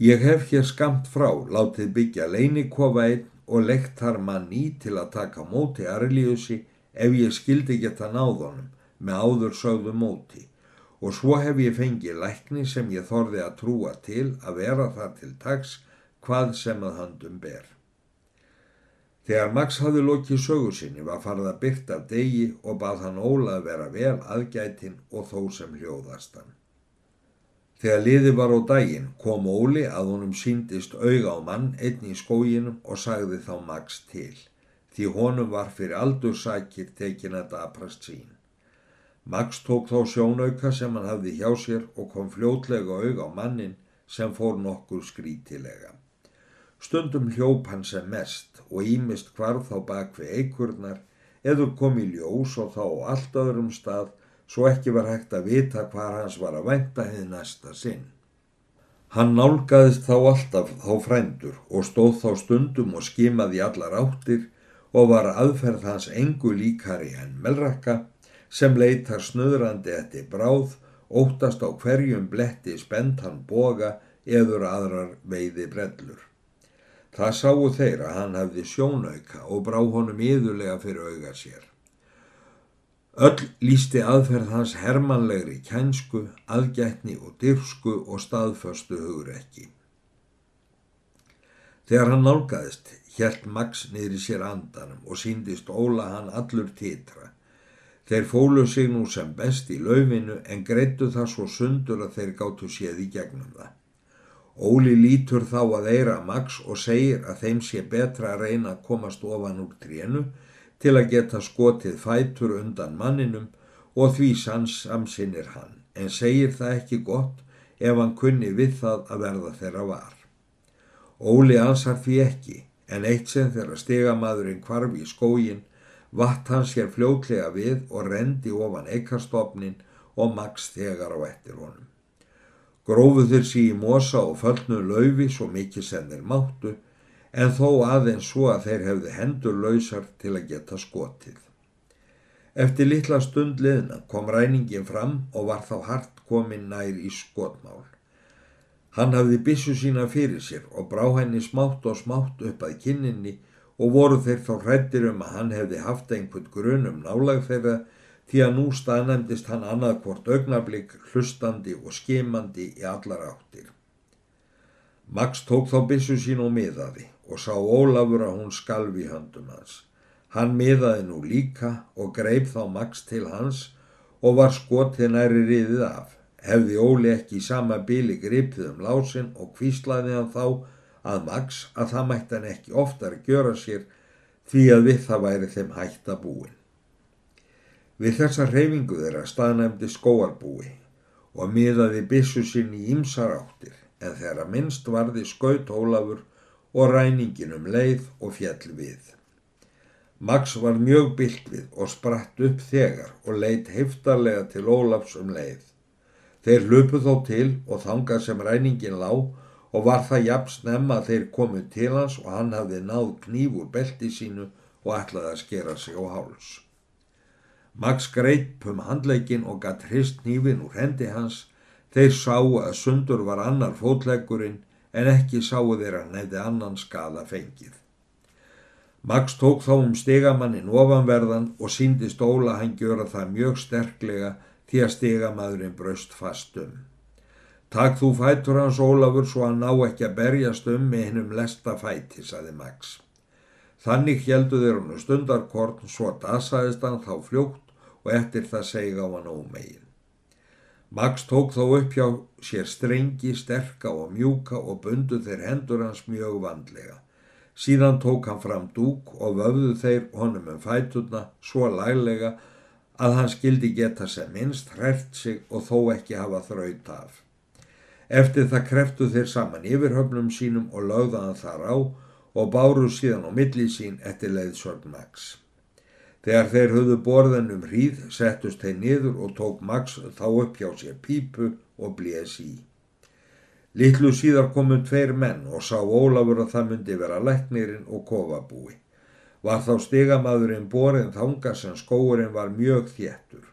Ég hef hér skamt frá látið byggja leinikofa einn og leikt þar mann í til að taka móti Arliusi ef ég skildi geta náðunum með áður sögðu móti og svo hef ég fengið lækni sem ég þorði að trúa til að vera þar til tags hvað sem að handum ber. Þegar Max hafði lokið sögu sinni var farið að byrta af degi og bað hann Óla að vera vel aðgætin og þó sem hljóðast hann. Þegar liði var á daginn kom Óli að honum síndist auga á mann einn í skóginum og sagði þá Max til, því honum var fyrir aldursakir tekin að daprast sín. Max tók þá sjónauka sem hann hafði hjá sér og kom fljótlega auga á mannin sem fór nokkur skrítilega. Stundum hljóp hann sem mest og ímist hvarf þá bak við eikurnar eður kom í ljós og þá allt öðrum stað svo ekki var hægt að vita hvar hans var að vænta hefði næsta sinn. Hann nálgaðist þá alltaf þá frændur og stóð þá stundum og skimaði allar áttir og var aðferð hans engu líkari en melrakka sem leitar snöðrandi eftir bráð, óttast á hverjum bletti spennt hann boga eður aðrar veiði brellur. Það sáu þeir að hann hafði sjónauka og brá honum yðurlega fyrir auga sér. Öll lísti aðferð hans hermanlegri kænsku, aðgætni og dyrsku og staðföstu hugur ekki. Þegar hann nálgæðist, hjælt Max niður í sér andanum og síndist Óla hann allur titra. Þeir fólu sig nú sem best í laufinu en greittu það svo sundur að þeir gáttu séð í gegnum það. Óli lítur þá að eira Max og segir að þeim sé betra að reyna að komast ofan úr trénu til að geta skotið fætur undan manninum og því sans samsinnir hann, en segir það ekki gott ef hann kunni við það að verða þeirra var. Óli ansar því ekki, en eitt sem þeirra stegamadurinn kvarf í skógin, vatt hann sér fljótlega við og rendi ofan eikarstofnin og Max þegar á eftir honum. Grófu þeir sí í mosa og föllnu laufi svo mikið sem þeir máttu en þó aðeins svo að þeir hefði hendur lausar til að geta skotið. Eftir litla stund liðna kom ræningin fram og var þá hart komin nær í skotmál. Hann hafði bissu sína fyrir sér og brá henni smátt og smátt upp að kinninni og voru þeir þá hrættir um að hann hefði haft einhvern grunum nálag þeirra því að nú staðnæmdist hann annað hvort augnablík, hlustandi og skimandi í allar áttir. Max tók þá bissu sín og miðaði og sá Ólafur að hún skalvi höndum hans. Hann miðaði nú líka og greip þá Max til hans og var skotið næri riðið af. Hefði Óli ekki í sama bíli gripið um lásin og kvíslaði hann þá að Max að það mætti hann ekki oftar gjöra sér því að við það væri þeim hægt að búin. Við þessa reyfingu þeirra staðnæmdi skóarbúi og miðaði bissu sinn í ýmsar áttir en þeirra minnst varði skaut Ólafur og ræningin um leið og fjall við. Max var mjög byllt við og spratt upp þegar og leitt heftarlega til Ólafs um leið. Þeir lupu þó til og þangað sem ræningin lá og var það jafn snemma að þeir komu til hans og hann hafði náð knífur belti sínu og ætlaði að skera sig á háls. Max greip um handleikin og gatt hrist nýfin úr hendi hans. Þeir sáu að sundur var annar fótleggurinn en ekki sáu þeir að nefði annan skada fengið. Max tók þá um stegamannin ofanverðan og síndi stóla hann gjöra það mjög sterklega því að stegamadurinn braust fast um. Takk þú fætur hans Ólafur svo hann ná ekki að berjast um með hennum lesta fæti, saði Max. Þannig heldu þeir hann stundarkorn svo dasaðist hann þá fljótt og eftir það segja á hann ómegin. Max tók þó upp hjá sér strengi, sterka og mjúka og bundu þeir hendur hans mjög vandlega. Síðan tók hann fram dúk og vöfðu þeir honum um fætuna svo laglega að hann skildi geta sem minnst hrært sig og þó ekki hafa þraut af. Eftir það kreftu þeir saman yfirhöfnum sínum og lögðaðan þar á og báru síðan á milli sín eftir leiðsvörn Max. Þegar þeir höfðu borðan um hríð settust þeir niður og tók Max þá upp hjá sér pípu og blés í. Littlu síðar komu tveir menn og sá Ólafur að það myndi vera læknirinn og kofabúi. Var þá stigamadurinn borin þanga sem skóurinn var mjög þéttur.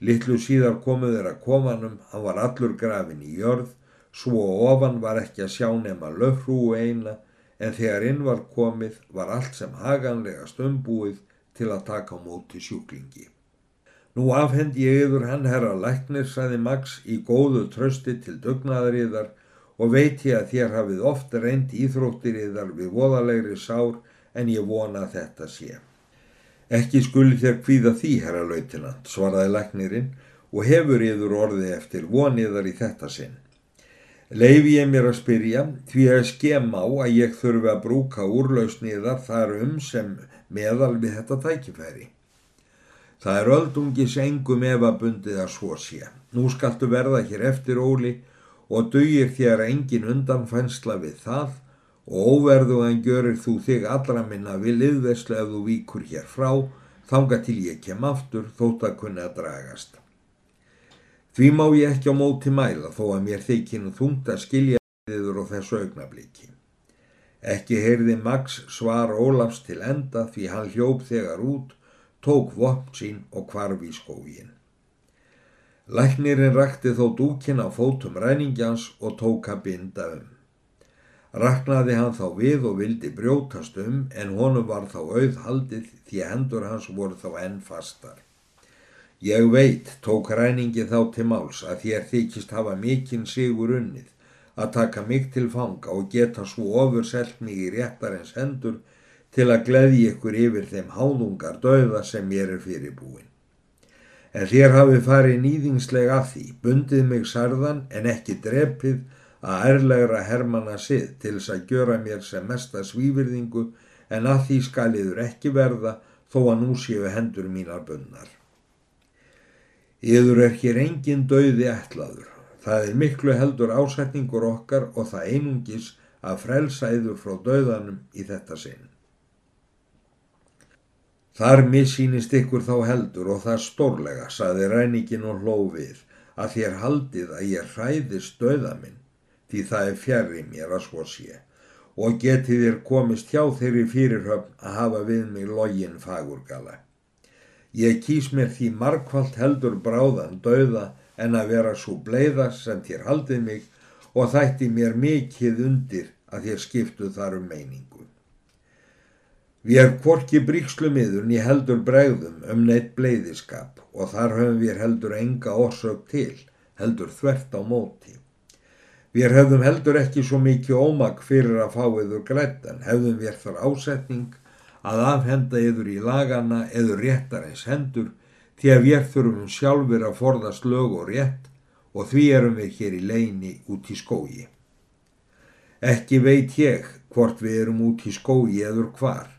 Littlu síðar komu þeir að komanum, hann var allur grafin í jörð, svo ofan var ekki að sjá nema löfrúu eina, en þegar inn var komið var allt sem haganlega stömbúið til að taka á móti sjúklingi. Nú afhendi ég yfir hann herra læknir, saði Max, í góðu trösti til dugnaðriðar og veit ég að þér hafið oft reynd íþróttiriðar við voðalegri sár en ég vona þetta sé. Ekki skuli þér kvíða því, herra lautinant, svaraði læknirinn og hefur yður orði eftir voniðar í þetta sinn. Leifi ég mér að spyrja því að skem á að ég þurfi að brúka úrlausniðar þar um sem meðal við þetta tækifæri. Það er öldungis engum efabundið að svo sé. Nú skaltu verða hér eftir óli og dugir þér engin undanfænsla við það og óverðu en görir þú þig allra minna við liðveslu ef þú víkur hér frá, þanga til ég kem aftur þótt að kunna að dragast. Því má ég ekki á móti mæla þó að mér þykinu þungt að skilja þiður á þessu augnabliki. Ekki heyrði Max svar Ólafs til enda því hann hljóp þegar út, tók vopn sín og kvarf í skógin. Læknirinn rakti þó dúkin á fótum ræningjans og tók að binda um. Raknaði hann þá við og vildi brjótast um en honum var þá auð haldið því hendur hans voru þá enn fastar. Ég veit, tók ræningi þá til máls að þér þykist hafa mikinn sigur unnið að taka mig til fanga og geta svo ofur selt mig í réttarins hendur til að gleði ykkur yfir þeim hánungar döða sem ég er fyrirbúin. En þér hafi farið nýðingsleg af því, bundið mig sarðan en ekki drepið að ærlegra hermana sið til þess að gjöra mér sem mesta svífyrðingu en að því skaliður ekki verða þó að nú séu hendur mínar bunnar. Íður er hér engin döiði ætlaður. Það er miklu heldur ásetningur okkar og það einungis að frelsa yður frá döiðanum í þetta sinn. Þar missýnist ykkur þá heldur og það stórlega, saði ræningin og hlófið, að þér haldið að ég hræðist döiða minn því það er fjari mér að svo sé og getið þér komist hjá þeirri fyrirhöfn að hafa við mig login fagurgala. Ég kýs mér því markvallt heldur bráðan dauða en að vera svo bleiða sem þér haldið mig og þætti mér mikið undir að þér skiptu þar um meiningu. Við erum hvorki bríkslumiðun í heldur bregðum um neitt bleiðiskap og þar höfum við heldur enga orsök til, heldur þvert á móti. Við hefðum heldur ekki svo mikið ómak fyrir að fá yður glættan, hefðum við þar ásetning að afhenda yður í lagana eður réttar eins hendur því að við þurfum sjálfur að forðast lög og rétt og því erum við hér í leini út í skógi. Ekki veit ég hvort við erum út í skógi eður hvar.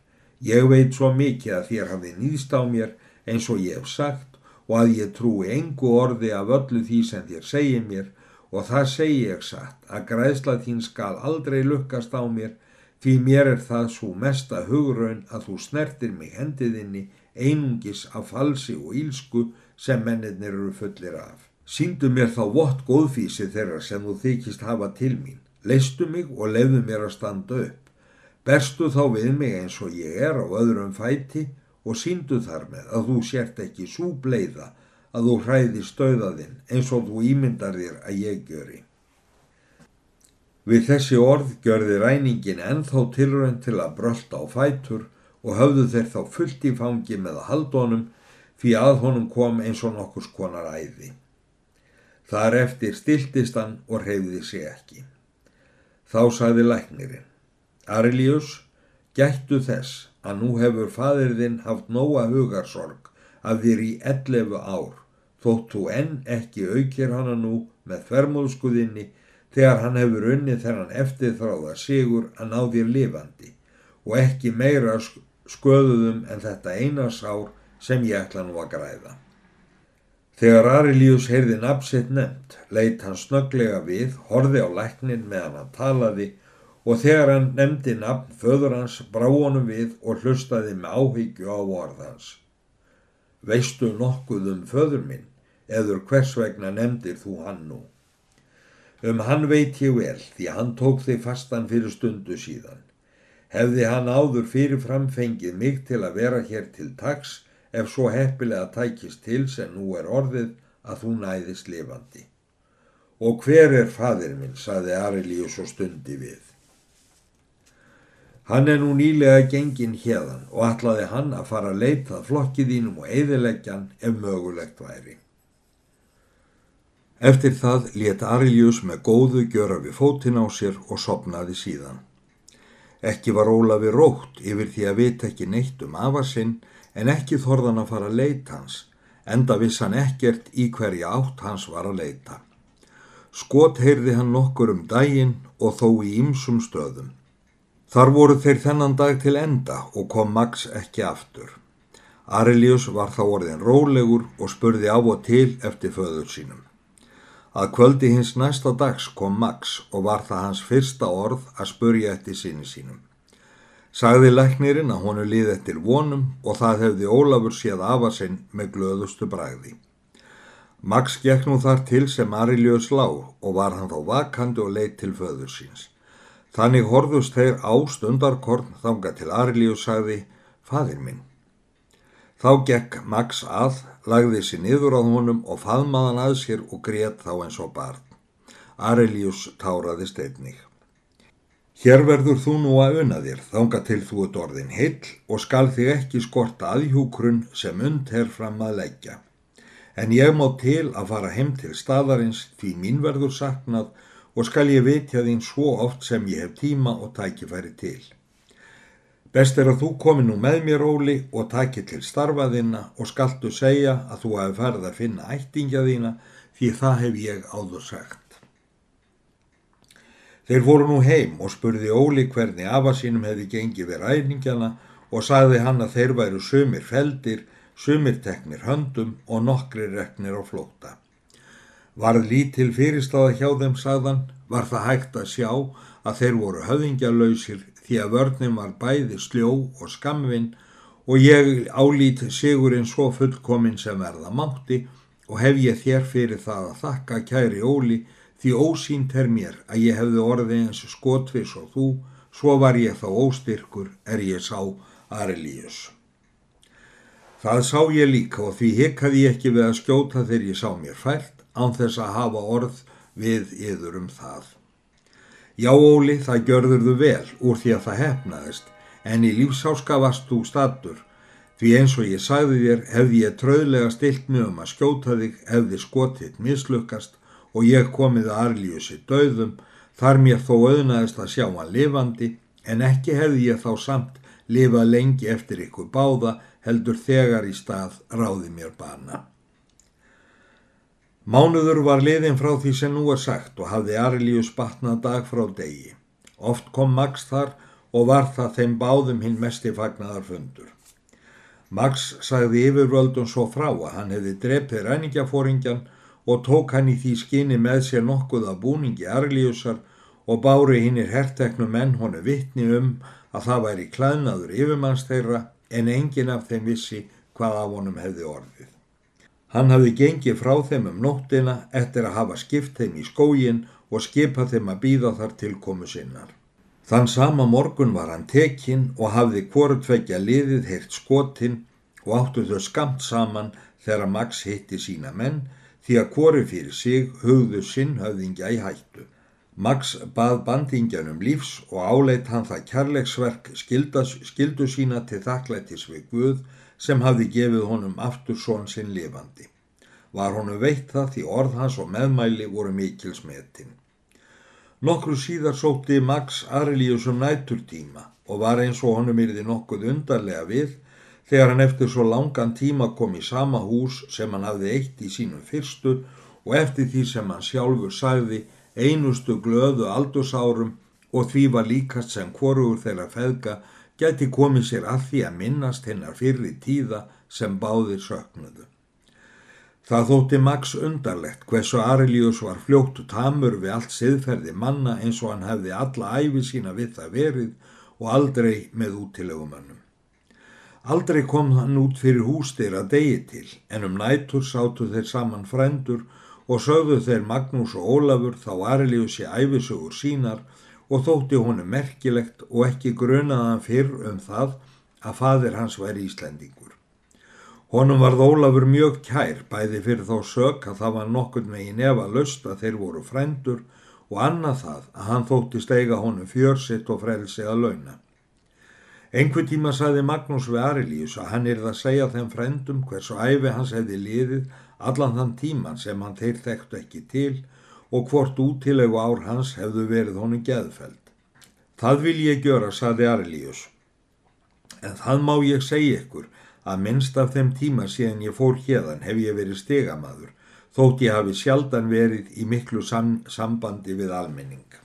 Ég veit svo mikið að þér hafið nýðst á mér eins og ég hef sagt og að ég trúi engu orði af öllu því sem þér segir mér og það segi ég satt að græðsla þín skal aldrei lukkast á mér því mér er það svo mesta hugraun að þú snertir mig hendiðinni einungis af falsi og ílsku sem mennirnir eru fullir af. Sýndu mér þá vott góðfísi þeirra sem þú þykist hafa til mín. Leistu mig og lefðu mér að standa upp. Berstu þá við mig eins og ég er á öðrum fæti og síndu þar með að þú sért ekki svo bleiða að þú hræði stöðaðinn eins og þú ímyndar þér að ég gjöri. Við þessi orð gjörði ræningin ennþá tilrönd til að brölda á fætur og höfðu þeir þá fullt í fangi með að haldunum því að honum kom eins og nokkurs konar æði. Þar eftir stiltist hann og reyði sig ekki. Þá sagði læknirinn, Arilius, gættu þess að nú hefur fadirðinn haft nóga hugarsorg af þér í 11 ár þótt þú enn ekki aukir hana nú með þvermóðskuðinni þegar hann hefur unnið þennan eftirþráða sigur að ná þér lifandi og ekki meira sköðuðum en þetta eina sár sem ég ætla nú að græða. Þegar Arilíus heyrði nafnsitt nefnt, leitt hann snöglega við, horfi á læknin meðan hann talaði og þegar hann nefndi nafn föður hans brá honum við og hlustaði með áhyggju á orðans. Veistu nokkuð um föður minn? eður hvers vegna nefndir þú hann nú. Um hann veit ég vel því hann tók þig fastan fyrir stundu síðan. Hefði hann áður fyrir framfengið mig til að vera hér til taks ef svo heppilega tækist til sem nú er orðið að þú næðist lifandi. Og hver er fadir minn, saði Arilíus og stundi við. Hann er nú nýlega gengin hérðan og ætlaði hann að fara að leita flokkið þínum og eðileggjan ef mögulegt væri. Eftir það let Arilíus með góðu gjöra við fótinn á sér og sopnaði síðan. Ekki var Ólafi rótt yfir því að vita ekki neitt um afasinn en ekki þorðan að fara að leita hans, enda vissan ekkert í hverja átt hans var að leita. Skot heyrði hann nokkur um daginn og þó í ymsum stöðum. Þar voru þeir þennan dag til enda og kom Max ekki aftur. Arilius var þá orðin rólegur og spurði á og til eftir föður sínum. Að kvöldi hins næsta dags kom Max og var það hans fyrsta orð að spurja eftir sinni sínum. Sagði læknirinn að honu líði eftir vonum og það hefði Ólafur séð afa sinn með glöðustu bræði. Max gekk nú þar til sem Ariljös lág og var hann þá vakandi og leitt til föður síns. Þannig horðust þeir á stundarkorn þanga til Ariljös sagði, fadir minn. Þá gekk Max að, lagði sér niður á honum og faðmaðan að sér og grét þá eins og barn. Arelius táraði steinnig. Hér verður þú nú að unna þér, þanga til þú ert orðin hill og skal þig ekki skorta aðhjúkrun sem und er fram að leggja. En ég má til að fara heim til staðarins því mín verður saknað og skal ég vitja þín svo oft sem ég hef tíma og tækifæri til. Best er að þú komi nú með mér, Óli, og taki til starfaðina og skaltu segja að þú hefði farið að finna ættingja þína því það hef ég áður sagt. Þeir voru nú heim og spurði Óli hvernig afa sínum hefði gengið við ræningjana og sagði hann að þeir væru sumir feldir, sumir teknir höndum og nokkri reknir á flóta. Varð lítil fyrirstáða hjá þeim sagðan, var það hægt að sjá að þeir voru höfðingjalauðsir því að vörnum var bæði sljó og skamvinn og ég álít sigurinn svo fullkominn sem verða mátti og hef ég þér fyrir það að þakka kæri Óli því ósýnt er mér að ég hefði orðið eins skotvis og þú, svo var ég þá óstyrkur er ég sá Arelíus. Það sá ég líka og því hikkaði ég ekki við að skjóta þegar ég sá mér fælt án þess að hafa orð við yður um það. Já Óli, það gjörður þú vel úr því að það hefnaðist, en í lífsáska varst þú statur. Því eins og ég sagði þér hefði ég tröðlega stilt mjög um að skjóta þig hefði skotið mislukast og ég komið að arlíusi döðum, þar mér þó auðnaðist að sjá hann lifandi, en ekki hefði ég þá samt lifað lengi eftir ykkur báða heldur þegar í stað ráði mér bana. Mánuður var liðin frá því sem nú er sagt og hafði Arilíus batnað dag frá degi. Oft kom Max þar og var það þeim báðum hinn mesti fagnaðar fundur. Max sagði yfirvöldun svo frá að hann hefði drepið ræningjafóringjan og tók hann í því skinni með sér nokkuð af búningi Arilíusar og bári hinnir herrteknu menn honu vittni um að það væri klæðnaður yfirmanns þeirra en engin af þeim vissi hvað af honum hefði orðið. Hann hafði gengið frá þeim um nóttina eftir að hafa skipt þeim í skógin og skipað þeim að býða þar tilkomu sinnar. Þann sama morgun var hann tekinn og hafði hvortvekja liðið heilt skotinn og áttu þau skamt saman þegar Max hitti sína menn því að hvori fyrir sig hugðu sinn höfðingja í hættu. Max bað bandingjanum lífs og áleit hann það kærleiksverk skildu sína til þakklættis við Guð sem hafði gefið honum aftur són sinn lifandi. Var honum veitt það því orð hans og meðmæli voru mikil smetin. Nokkru síðar sótti Max Arlius um næturtíma og var eins og honum yrði nokkuð undarlega við þegar hann eftir svo langan tíma kom í sama hús sem hann hafði eitt í sínum fyrstu og eftir því sem hann sjálfur sagði einustu glöðu aldursárum og því var líkast sem hvorugur þeirra feðga gæti komið sér að því að minnast hennar fyrri tíða sem báðir söknuðu. Það þótti Max undarlegt hversu Arilius var fljóttu tamur við allt siðferði manna eins og hann hefði alla æfi sína við það verið og aldrei með útilegumannum. Aldrei kom hann út fyrir hústir að degi til en um nætur sátu þeir saman frendur og sögðu þeir Magnús og Ólafur þá Arilius í æfisugur sínar og þótti honum merkilegt og ekki grunaðan fyrr um það að fadir hans væri Íslendingur. Honum varð Ólafur mjög kær, bæði fyrir þá sök að það var nokkurn efa löst að þeir voru frændur og annað það að hann þótti steiga honum fjörsitt og frelsi að launa. Einhver tíma saði Magnús við Arilíus að hann er það að segja þeim frændum hversu æfi hans hefði liðið allan þann tíman sem hann þeir þekktu ekki til og hvort útilegu ár hans hefðu verið honum geðfeld. Það vil ég gjöra, saði Arilíus, en það má ég segja ykkur að minnst af þeim tíma síðan ég fór hérðan hef ég verið stegamaður, þótt ég hafi sjaldan verið í miklu sam sambandi við almenning.